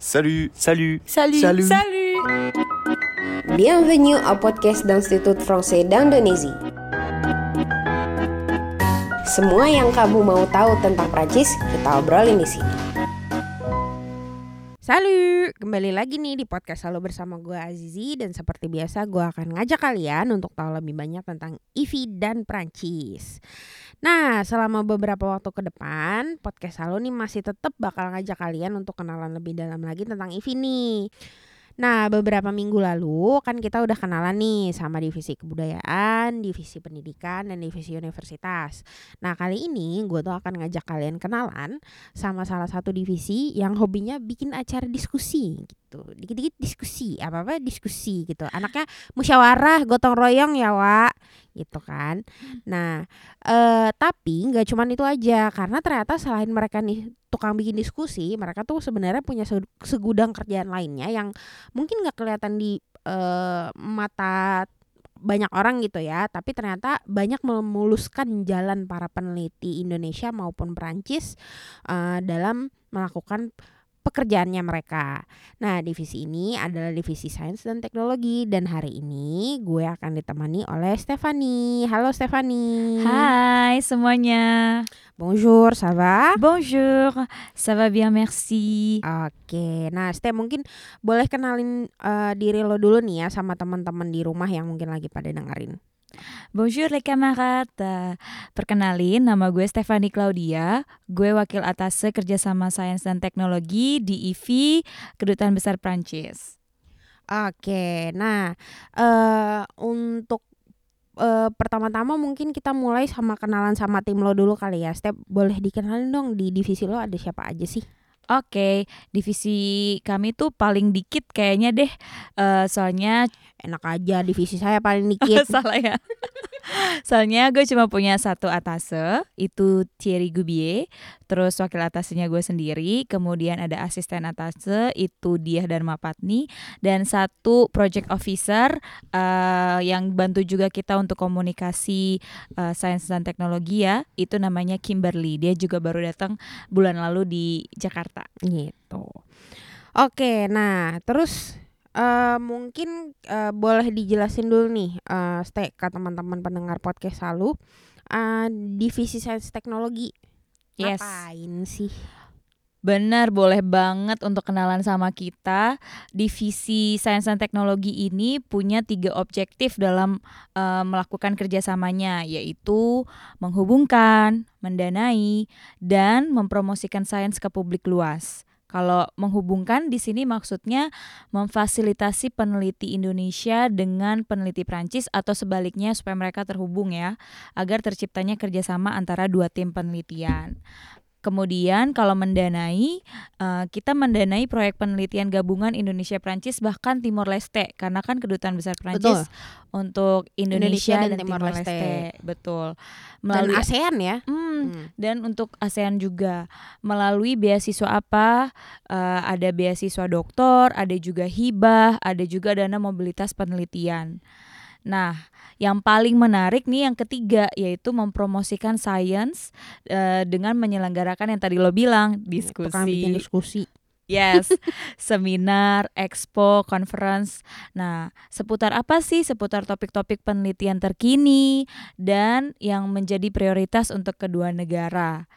Salut Salut Salut Salut. Salut Bienvenue au podcast d'Institut Français d'Indonésie. Semua yang kamu mau tahu tentang Prancis, kita obrolin di sini. Salut, kembali lagi nih di podcast selalu bersama gue Azizi dan seperti biasa gue akan ngajak kalian untuk tahu lebih banyak tentang IVI dan Prancis. Nah, selama beberapa waktu ke depan, podcast selalu nih masih tetap bakal ngajak kalian untuk kenalan lebih dalam lagi tentang IVI nih. Nah, beberapa minggu lalu kan kita udah kenalan nih sama divisi kebudayaan, divisi pendidikan, dan divisi universitas. Nah, kali ini gue tuh akan ngajak kalian kenalan sama salah satu divisi yang hobinya bikin acara diskusi gitu. Dikit-dikit diskusi, apa-apa diskusi gitu. Anaknya musyawarah, gotong royong ya, Wak. Gitu kan. Nah, eh tapi nggak cuman itu aja karena ternyata selain mereka nih tukang bikin diskusi, mereka tuh sebenarnya punya se- segudang kerjaan lainnya yang mungkin nggak kelihatan di eh, mata banyak orang gitu ya, tapi ternyata banyak memuluskan jalan para peneliti Indonesia maupun Perancis eh, dalam melakukan pekerjaannya mereka. Nah, divisi ini adalah divisi sains dan teknologi dan hari ini gue akan ditemani oleh Stefani. Halo Stefani. Hai semuanya Bonjour, ça va? Bonjour Ça va bien merci Oke, nah Ste mungkin boleh kenalin eh, diri lo dulu nih ya sama teman-teman di rumah yang mungkin lagi pada dengerin. Bonjour les camarades Eh, Perkenalin nama gue Stefani Claudia Gue wakil atase kerjasama sains dan teknologi di IVI Kedutaan Besar Prancis Oke, nah eh untuk eh, pertama-tama mungkin kita mulai sama kenalan sama tim lo dulu kali ya. Step boleh dikenalin dong di divisi lo ada siapa aja sih? Oke, divisi kami tuh paling dikit kayaknya deh Eh, Soalnya Enak aja divisi saya paling dikit. Salah ya. Soalnya gue cuma punya satu atase, itu Thierry Gubier. Terus wakil atasenya gue sendiri. Kemudian ada asisten atase, itu dia dan Mapatni. Dan satu project officer eh, yang bantu juga kita untuk komunikasi eh, sains dan teknologi ya. Itu namanya Kimberly. Dia juga baru datang bulan lalu di Jakarta. gitu. Oke, nah terus eh mungkin eh, boleh dijelasin dulu nih eh Ste ke teman-teman pendengar podcast selalu eh divisi sains teknologi. Yes. Ngapain sih? Benar, boleh banget untuk kenalan sama kita. Divisi Sains dan Teknologi ini punya tiga objektif dalam eh, melakukan kerjasamanya, yaitu menghubungkan, mendanai, dan mempromosikan sains ke publik luas. Kalau menghubungkan di sini maksudnya memfasilitasi peneliti Indonesia dengan peneliti Prancis atau sebaliknya supaya mereka terhubung ya, agar terciptanya kerjasama antara dua tim penelitian. Kemudian kalau mendanai, eh, kita mendanai proyek penelitian gabungan Indonesia Prancis bahkan Timor Leste karena kan kedutaan besar Prancis untuk Indonesia, Indonesia dan dan, Timor Leste. Leste. Betul. Dan ASEAN ya? Hmm, Hmm. dan untuk ASEAN juga melalui beasiswa apa? Eh, ada beasiswa doktor, ada juga hibah, ada juga dana mobilitas penelitian. Nah, yang paling menarik nih yang ketiga yaitu mempromosikan sains eh, dengan menyelenggarakan yang tadi lo bilang Tukang bikin diskusi. diskusi. Yes, seminar, expo, conference. Nah, seputar apa sih? Seputar topik-topik penelitian terkini dan yang menjadi prioritas untuk kedua negara.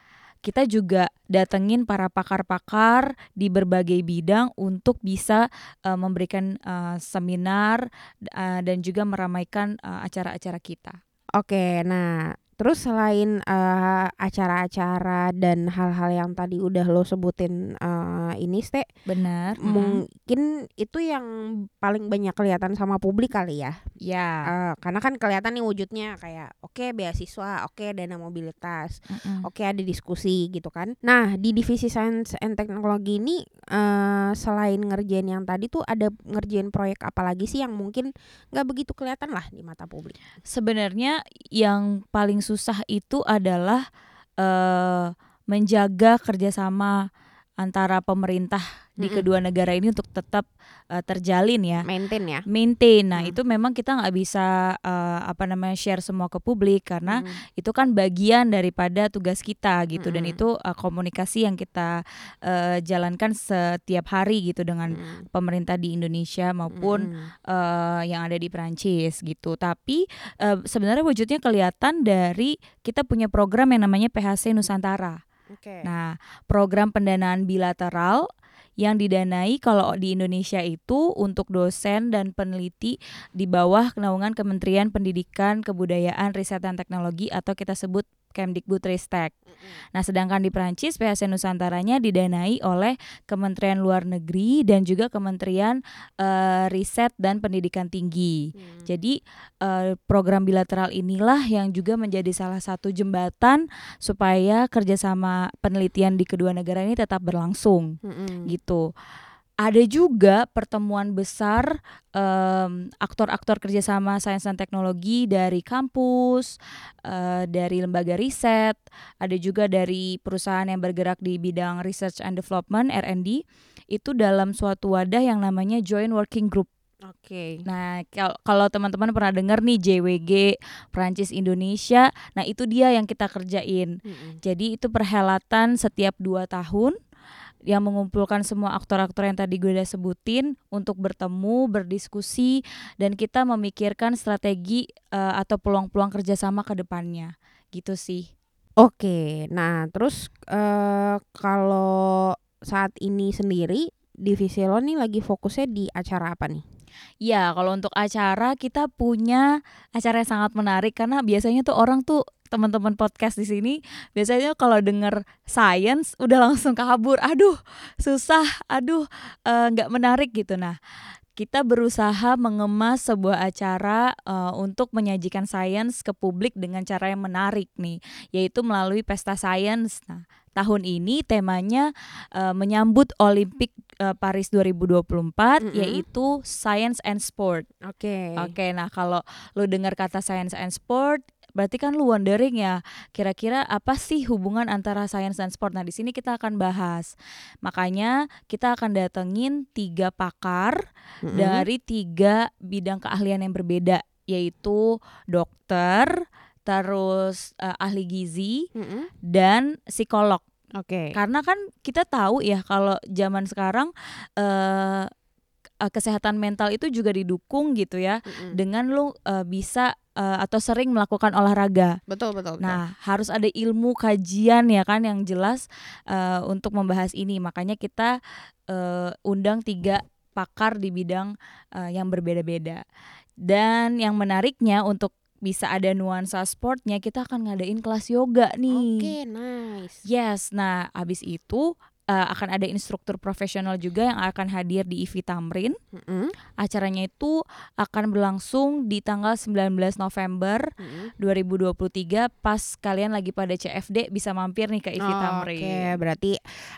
Kita juga datengin para pakar-pakar di berbagai bidang untuk bisa eh, memberikan eh, seminar eh, dan juga meramaikan acara-acara kita. Oke, nah terus selain eh, acara-acara dan hal-hal yang tadi udah lo sebutin eh, ini, Ste, Benar. mm. mungkin itu yang paling banyak kelihatan sama publik kali ya. Ya. Eh, karena kan kelihatan nih wujudnya kayak oke beasiswa, oke dana mobilitas, mm-mm. oke ada diskusi gitu kan. Nah di divisi sains and teknologi ini eh, selain ngerjain yang tadi tuh ada ngerjain proyek apa lagi sih yang mungkin nggak begitu kelihatan lah di mata publik. Sebenarnya yang paling susah itu adalah eh menjaga kerjasama antara pemerintah di kedua negara ini untuk tetap uh, terjalin ya Maintain ya. maintain nah Hmm. itu memang kita nggak bisa uh, apa namanya share semua ke publik karena Mm. itu kan bagian daripada tugas kita gitu dan Mm-mm. itu uh, komunikasi yang kita uh, jalankan setiap hari gitu dengan Mm. pemerintah di Indonesia maupun Mm-mm. eh, yang ada di Perancis gitu. Tapi eh, sebenarnya wujudnya kelihatan dari kita punya program yang namanya PHC Nusantara. Oke. Nah, program pendanaan bilateral yang didanai kalau di Indonesia itu untuk dosen dan peneliti di bawah naungan Kementerian Pendidikan, Kebudayaan, Riset dan Teknologi atau kita sebut Kemdikbudristek. Nah, sedangkan di Prancis PHC Nusantaranya didanai oleh Kementerian Luar Negeri dan juga Kementerian eh, Riset dan Pendidikan Tinggi. Mm. Jadi eh, program bilateral inilah yang juga menjadi salah satu jembatan supaya kerjasama penelitian di kedua negara ini tetap berlangsung Mm-mm. gitu. Ada juga pertemuan besar em, aktor-aktor kerjasama sains dan teknologi dari kampus, eh, dari lembaga riset, ada juga dari perusahaan yang bergerak di bidang research and development (R&D) itu dalam suatu wadah yang namanya Joint Working Group. Oke. Nah, kal- kalau teman-teman pernah dengar nih JWG Prancis Indonesia, nah itu dia yang kita kerjain. Mm-mm. Jadi itu perhelatan setiap dua tahun yang mengumpulkan semua aktor-aktor yang tadi gue udah sebutin untuk bertemu, berdiskusi, dan kita memikirkan strategi eh, atau peluang-peluang kerjasama ke depannya. Gitu sih. Oke, nah terus eh kalau saat ini sendiri divisi lo nih lagi fokusnya di acara apa nih? Ya, kalau untuk acara kita punya acara yang sangat menarik karena biasanya tuh orang tuh teman-teman podcast di sini biasanya kalau denger science udah langsung kabur. Aduh, susah. Aduh, eh, nggak menarik gitu. Nah, kita berusaha mengemas sebuah acara eh, untuk menyajikan sains ke publik dengan cara yang menarik nih, yaitu melalui pesta sains. Nah, tahun ini temanya eh, menyambut Olimpik eh, Paris 2024 Mm-mm. yaitu Science and Sport. Oke. Oke, nah kalau lu dengar kata Science and Sport Berarti kan lu wondering ya, kira-kira apa sih hubungan antara sains dan sport? Nah, di sini kita akan bahas. Makanya kita akan datengin tiga pakar Mm-mm. dari tiga bidang keahlian yang berbeda, yaitu dokter, terus eh, ahli gizi, Mm-mm. dan psikolog. Oke. Karena kan kita tahu ya kalau zaman sekarang eh eh, kesehatan mental itu juga didukung gitu ya Mm-mm. dengan lu eh, bisa eh, atau sering melakukan olahraga. Betul betul. betul. Nah, harus ada ilmu kajian ya kan yang jelas eh, untuk membahas ini. Makanya kita eh, undang tiga pakar di bidang eh, yang berbeda-beda. Dan yang menariknya untuk bisa ada nuansa sportnya, kita akan ngadain kelas yoga nih. Oke, nice. Yes, nah habis itu eh, akan ada instruktur profesional juga yang akan hadir di IVI Tamrin. Mm-mm. Acaranya itu akan berlangsung di tanggal 19 November Mm-mm. 2023 pas kalian lagi pada CFD bisa mampir nih ke IVI Oh, Tamrin. Oke, berarti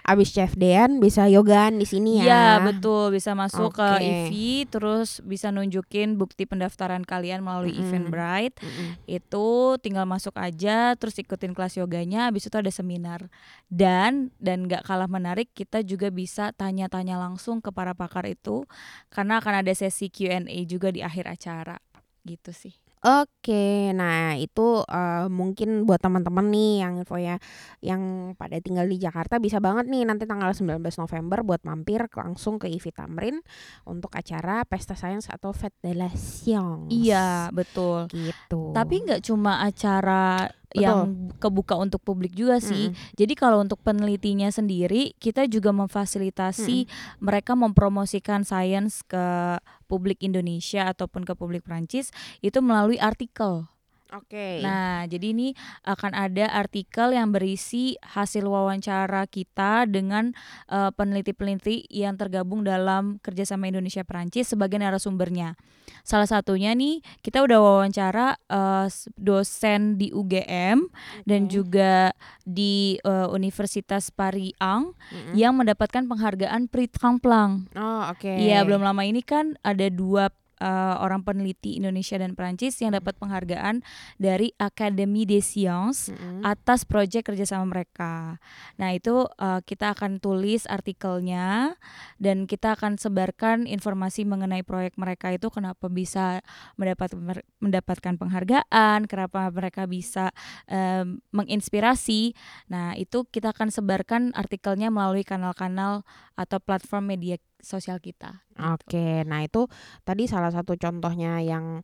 abis CFD-an bisa yogaan di sini ya. Iya betul bisa masuk ke Oke. IVI terus bisa nunjukin bukti pendaftaran kalian melalui Mm-mm. Eventbrite Mm-mm. itu tinggal masuk aja terus ikutin kelas yoganya habis itu ada seminar dan dan nggak kalah menarik kita juga bisa tanya-tanya langsung ke para pakar itu karena akan ada sesi Q&A juga di akhir acara gitu sih Oke, nah itu eh, mungkin buat teman-teman nih yang info ya yang pada tinggal di Jakarta bisa banget nih nanti tanggal 19 November buat mampir langsung ke IVI Tamrin untuk acara Pesta Sains atau Fête de la Science. iya betul gitu. tapi nggak cuma acara Betul. yang kebuka untuk publik juga sih Mm-mm. Jadi kalau untuk penelitinya sendiri, kita juga memfasilitasi mereka mempromosikan sains ke publik Indonesia ataupun ke publik Prancis itu melalui artikel. Oke. Nah, jadi ini akan ada artikel yang berisi hasil wawancara kita dengan eh, peneliti-peneliti yang tergabung dalam kerjasama Indonesia Prancis sebagai narasumbernya. Salah satunya nih kita udah wawancara s- dosen di UGM dan Oke. juga di eh, Universitas Paris Ang Mm-mm. yang mendapatkan penghargaan Prix Tremblant. Oh, oke. Iya, belum lama ini kan ada dua uh, orang peneliti Indonesia dan Prancis yang dapat penghargaan dari Académie des Sciences atas proyek kerjasama mereka. Nah itu uh, kita akan tulis artikelnya dan kita akan sebarkan informasi mengenai proyek mereka itu kenapa bisa mendapat mendapatkan penghargaan, kenapa mereka bisa um, menginspirasi. Nah itu kita akan sebarkan artikelnya melalui kanal-kanal atau platform media sosial kita. gitu. Oke, nah itu tadi salah satu contohnya yang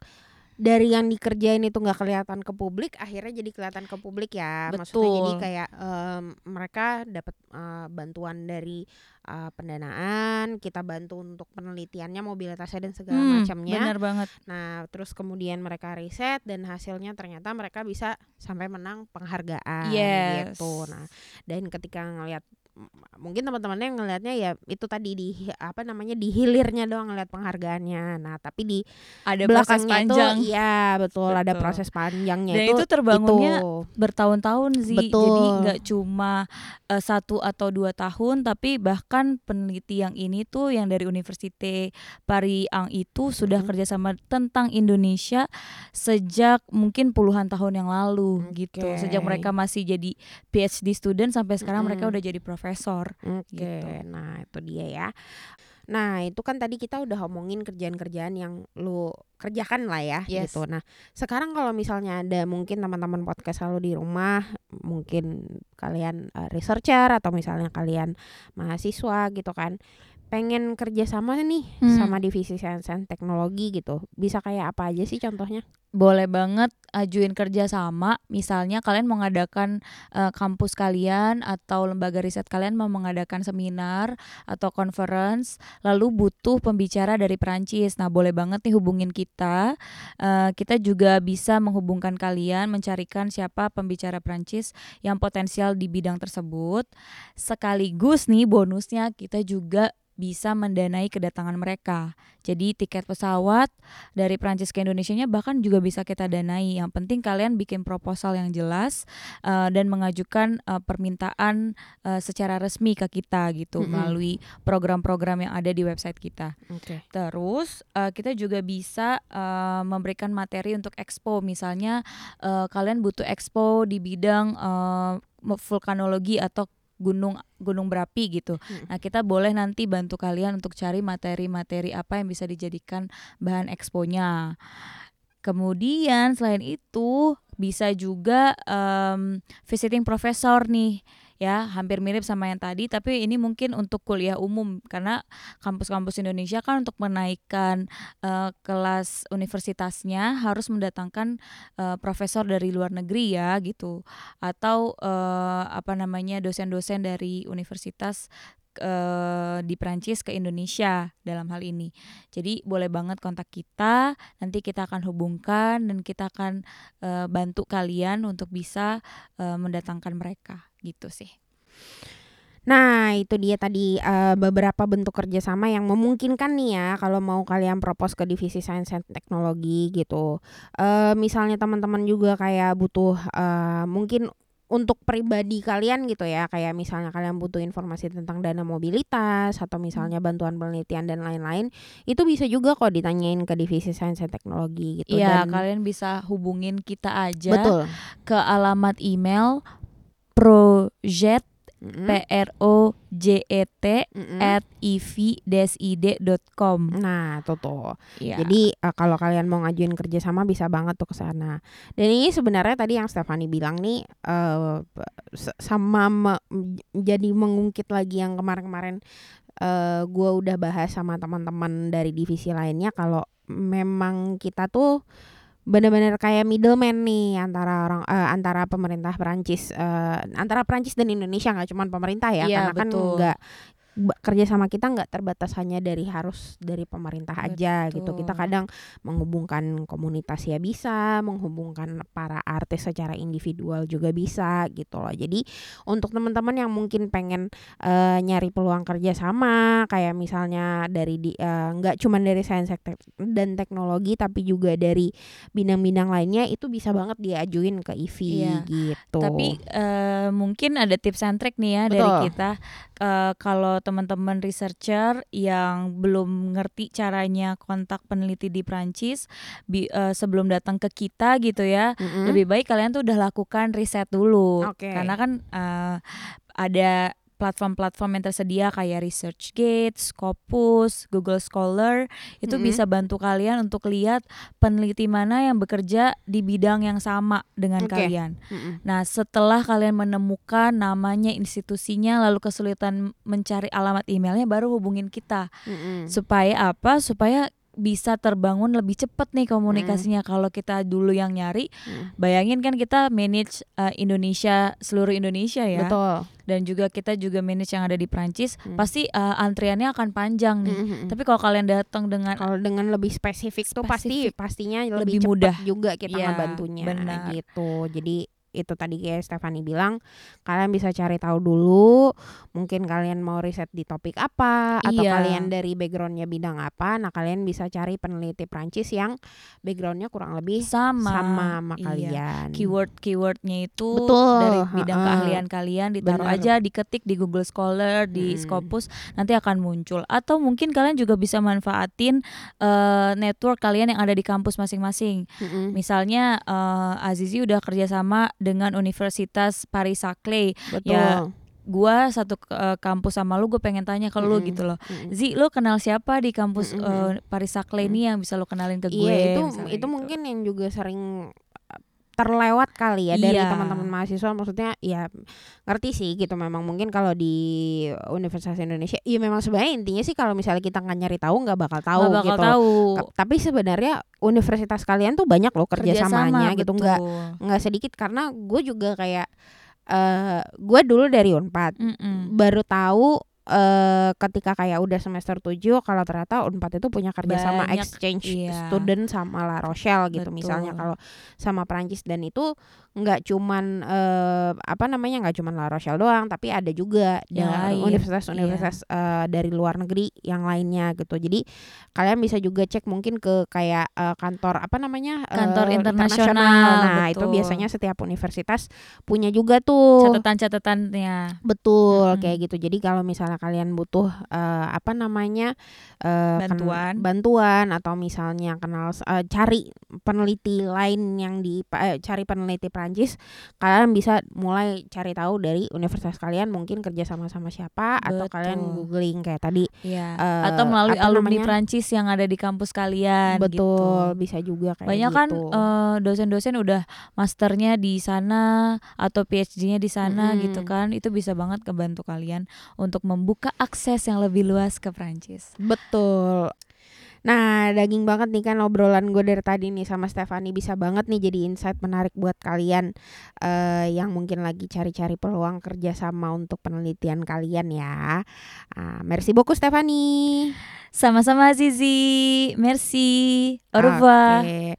dari yang dikerjain itu nggak kelihatan ke publik, akhirnya jadi kelihatan ke publik ya. Maksudnya jadi Betul. kayak em, mereka dapat eh, bantuan dari eh, pendanaan, kita bantu untuk penelitiannya, mobilitasnya dan segala Hmm, macamnya. benar banget. Nah, terus kemudian mereka riset dan hasilnya ternyata mereka bisa sampai menang penghargaan Yes. gitu. Nah, dan ketika ngelihat mungkin teman-temannya ngelihatnya ya itu tadi di apa namanya di hilirnya doang ngelihat penghargaannya. Nah, tapi di Ada proses belakangnya itu panjang. iya betul, ada Betul. proses panjangnya Dan itu itu terbangunnya itu. bertahun-tahun sih. Jadi Betul. nggak cuma eh, satu atau dua tahun, tapi bahkan peneliti yang ini tuh yang dari Université Paris Ang itu sudah kerjasama tentang Indonesia sejak mungkin puluhan tahun yang lalu gitu. Sejak mereka masih jadi PhD student sampai sekarang mereka Mm-mm. udah jadi profesor. Oke, gitu. nah itu dia ya. Nah itu kan tadi kita udah ngomongin kerjaan-kerjaan yang lu kerjakan lah ya Yes. gitu. Nah sekarang kalau misalnya ada mungkin teman-teman podcast selalu di rumah, mungkin kalian eh, researcher atau misalnya kalian mahasiswa gitu kan, pengen kerja sama nih Hmm. sama divisi sains dan teknologi gitu, bisa kayak apa aja sih contohnya? boleh banget ajuin kerja sama. Misalnya kalian mengadakan eh, kampus kalian atau lembaga riset kalian mau mengadakan seminar atau conference lalu butuh pembicara dari Perancis. Nah boleh banget nih hubungin kita. Eh, kita juga bisa menghubungkan kalian mencarikan siapa pembicara Perancis yang potensial di bidang tersebut. Sekaligus nih bonusnya kita juga bisa mendanai kedatangan mereka. Jadi tiket pesawat dari Prancis ke Indonesia bahkan juga bisa kita danai. Yang penting kalian bikin proposal yang jelas uh, dan mengajukan uh, permintaan uh, secara resmi ke kita gitu Mm-mm. melalui program-program yang ada di website kita. Oke. Terus uh, kita juga bisa uh, memberikan materi untuk expo. Misalnya uh, kalian butuh expo di bidang uh, vulkanologi atau gunung gunung berapi gitu. Mm. Nah, kita boleh nanti bantu kalian untuk cari materi-materi apa yang bisa dijadikan bahan eksponya. Kemudian selain itu bisa juga em, visiting professor nih ya hampir mirip sama yang tadi tapi ini mungkin untuk kuliah umum karena kampus-kampus Indonesia kan untuk menaikkan eh, kelas universitasnya harus mendatangkan eh, profesor dari luar negeri ya gitu. Atau eh, apa namanya dosen-dosen dari universitas eh, di Prancis ke Indonesia dalam hal ini. Jadi boleh banget kontak kita, nanti kita akan hubungkan dan kita akan eh, bantu kalian untuk bisa eh, mendatangkan mereka gitu sih. Nah, itu dia tadi eh, beberapa bentuk kerjasama yang memungkinkan nih ya kalau mau kalian propose ke divisi sains dan teknologi gitu. Eh misalnya teman-teman juga kayak butuh eh mungkin untuk pribadi kalian gitu ya, kayak misalnya kalian butuh informasi tentang dana mobilitas atau misalnya bantuan penelitian dan lain-lain, itu bisa juga kok ditanyain ke divisi sains dan teknologi gitu. Iya, Dan- kalian bisa hubungin kita aja betul. ke alamat email project Mm-mm. p r o j e t Mm-mm. at ivdesid.com. Nah, tuh tuh. Iya. Jadi eh, kalau kalian mau ngajuin kerjasama bisa banget tuh ke sana. Dan ini sebenarnya tadi yang Stefani bilang nih eh s- sama me- jadi mengungkit lagi yang kemarin-kemarin eh gua udah bahas sama teman-teman dari divisi lainnya kalau memang kita tuh benar-benar kayak middleman nih antara orang eh, antara pemerintah Perancis eh, antara Perancis dan Indonesia nggak cuma pemerintah ya Iya, karena kan betul. nggak ba- kerjasama kita nggak terbatas hanya dari harus dari pemerintah aja gitu kita kadang menghubungkan komunitas ya bisa menghubungkan para artis secara individual juga bisa gitu loh jadi untuk teman-teman yang mungkin pengen eh, nyari peluang kerjasama kayak misalnya dari di eh, nggak cuma dari sains dan teknologi tapi juga dari bidang-bidang lainnya itu bisa banget diajuin ke IVI Iya. gitu Tapi eh, mungkin ada tips and trick nih ya dari Betul. kita. Eh, kalau teman-teman researcher yang belum ngerti caranya kontak peneliti di Prancis bi- eh, sebelum datang ke kita gitu ya, Mm-mm. lebih baik kalian tuh udah lakukan riset dulu. Oke. Karena kan eh, ada platform-platform yang tersedia kayak ResearchGate, Scopus, Google Scholar itu Mm-mm. bisa bantu kalian untuk lihat peneliti mana yang bekerja di bidang yang sama dengan Oke. kalian. Mm-mm. Nah, setelah kalian menemukan namanya institusinya lalu kesulitan mencari alamat emailnya baru hubungin kita. Mm-mm. Supaya apa? Supaya bisa terbangun lebih cepat nih komunikasinya kalau kita dulu yang nyari Mm. bayangin kan kita manage uh, Indonesia seluruh Indonesia ya Betul. dan juga kita juga manage yang ada di Prancis Hmm. pasti uh, antriannya akan panjang nih Mm-mm. tapi kalau kalian datang dengan kalau dengan lebih spesifik, tuh pasti Spesifik. pastinya lebih, Lebih mudah. juga kita Iya, ngebantunya benar. gitu. Jadi itu tadi kayak Stefani bilang kalian bisa cari tahu dulu mungkin kalian mau riset di topik apa atau Iya. kalian dari backgroundnya bidang apa nah kalian bisa cari peneliti Prancis yang backgroundnya kurang lebih sama sama sama Iya. kalian keyword keywordnya itu Betul, dari bidang ha-ha. keahlian kalian ditaruh Benar. aja diketik di Google Scholar di Hmm. Scopus nanti akan muncul atau mungkin kalian juga bisa manfaatin uh, network kalian yang ada di kampus masing-masing Mm-mm. misalnya uh, Azizi udah kerjasama dengan Universitas Paris Saclay betul ya, gua satu uh, kampus sama lu gue pengen tanya ke lu Mm-mm. gitu loh Mm-mm. Zi lu kenal siapa di kampus Mm-mm. uh, Paris Saclay ini yang bisa lu kenalin ke gue Iya itu itu gitu. mungkin yang juga sering terlewat kali ya dari Iya. teman-teman mahasiswa. Maksudnya ya ngerti sih gitu. Memang mungkin kalau di Universitas Indonesia ya memang sebenarnya intinya sih kalau misalnya kita nggak nyari tahu nggak bakal tahu Nggak bakal gitu. tahu. Tapi sebenarnya universitas kalian tuh banyak loh kerjasamanya gitu. nggak nggak sedikit. Karena gue juga kayak eh gue dulu dari Unpad. Mm-mm. baru tahu eh ketika kayak udah semester 7 kalau ternyata Unpad itu punya kerjasama Banyak, exchange iya. student sama La Rochelle gitu Betul. misalnya kalau sama Prancis dan itu nggak cuman eh, apa namanya nggak cuman La Rochelle doang tapi ada juga Yang da- lain, universitas-universitas eh, dari luar negeri yang lainnya gitu jadi kalian bisa juga cek mungkin ke kayak eh, kantor apa namanya Kantor internasional, nah itu betul. biasanya setiap universitas punya juga tuh catatan-catatannya Betul Mm-mm. kayak gitu. Jadi kalau misalnya kalian butuh eh, apa namanya ken- Bantuan. bantuan atau misalnya kenal eh, cari peneliti lain yang di eh, cari peneliti Prancis, kalian bisa mulai cari tahu dari universitas kalian mungkin kerja sama sama siapa atau kalian Betul. googling kayak tadi. ya Eh, atau melalui alumni namanya? Prancis yang ada di kampus kalian Betul, gitu. bisa juga kayak banyak kan gitu. eh, dosen-dosen udah masternya di sana atau PhD-nya di sana Mm-mm. gitu kan itu bisa banget kebantu kalian untuk membuka akses yang lebih luas ke Prancis Betul. Nah, daging banget nih kan obrolan gue dari tadi nih sama Stefani bisa banget nih jadi insight menarik buat kalian eh yang mungkin lagi cari-cari peluang kerja sama untuk penelitian kalian ya. Ah, merci beaucoup Stefani. sama-sama Zizi merci au revoir Oke.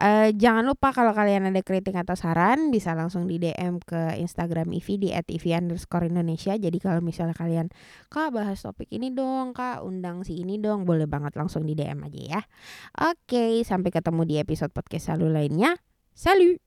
Eh, jangan lupa kalau kalian ada kritik atau saran bisa langsung di DM ke Instagram Ivi di Indonesia. Jadi kalau misalnya kalian kak bahas topik ini dong, kak undang si ini dong, boleh banget langsung di DM aja ya. Oke, sampai ketemu di episode podcast selalu lainnya. Salut.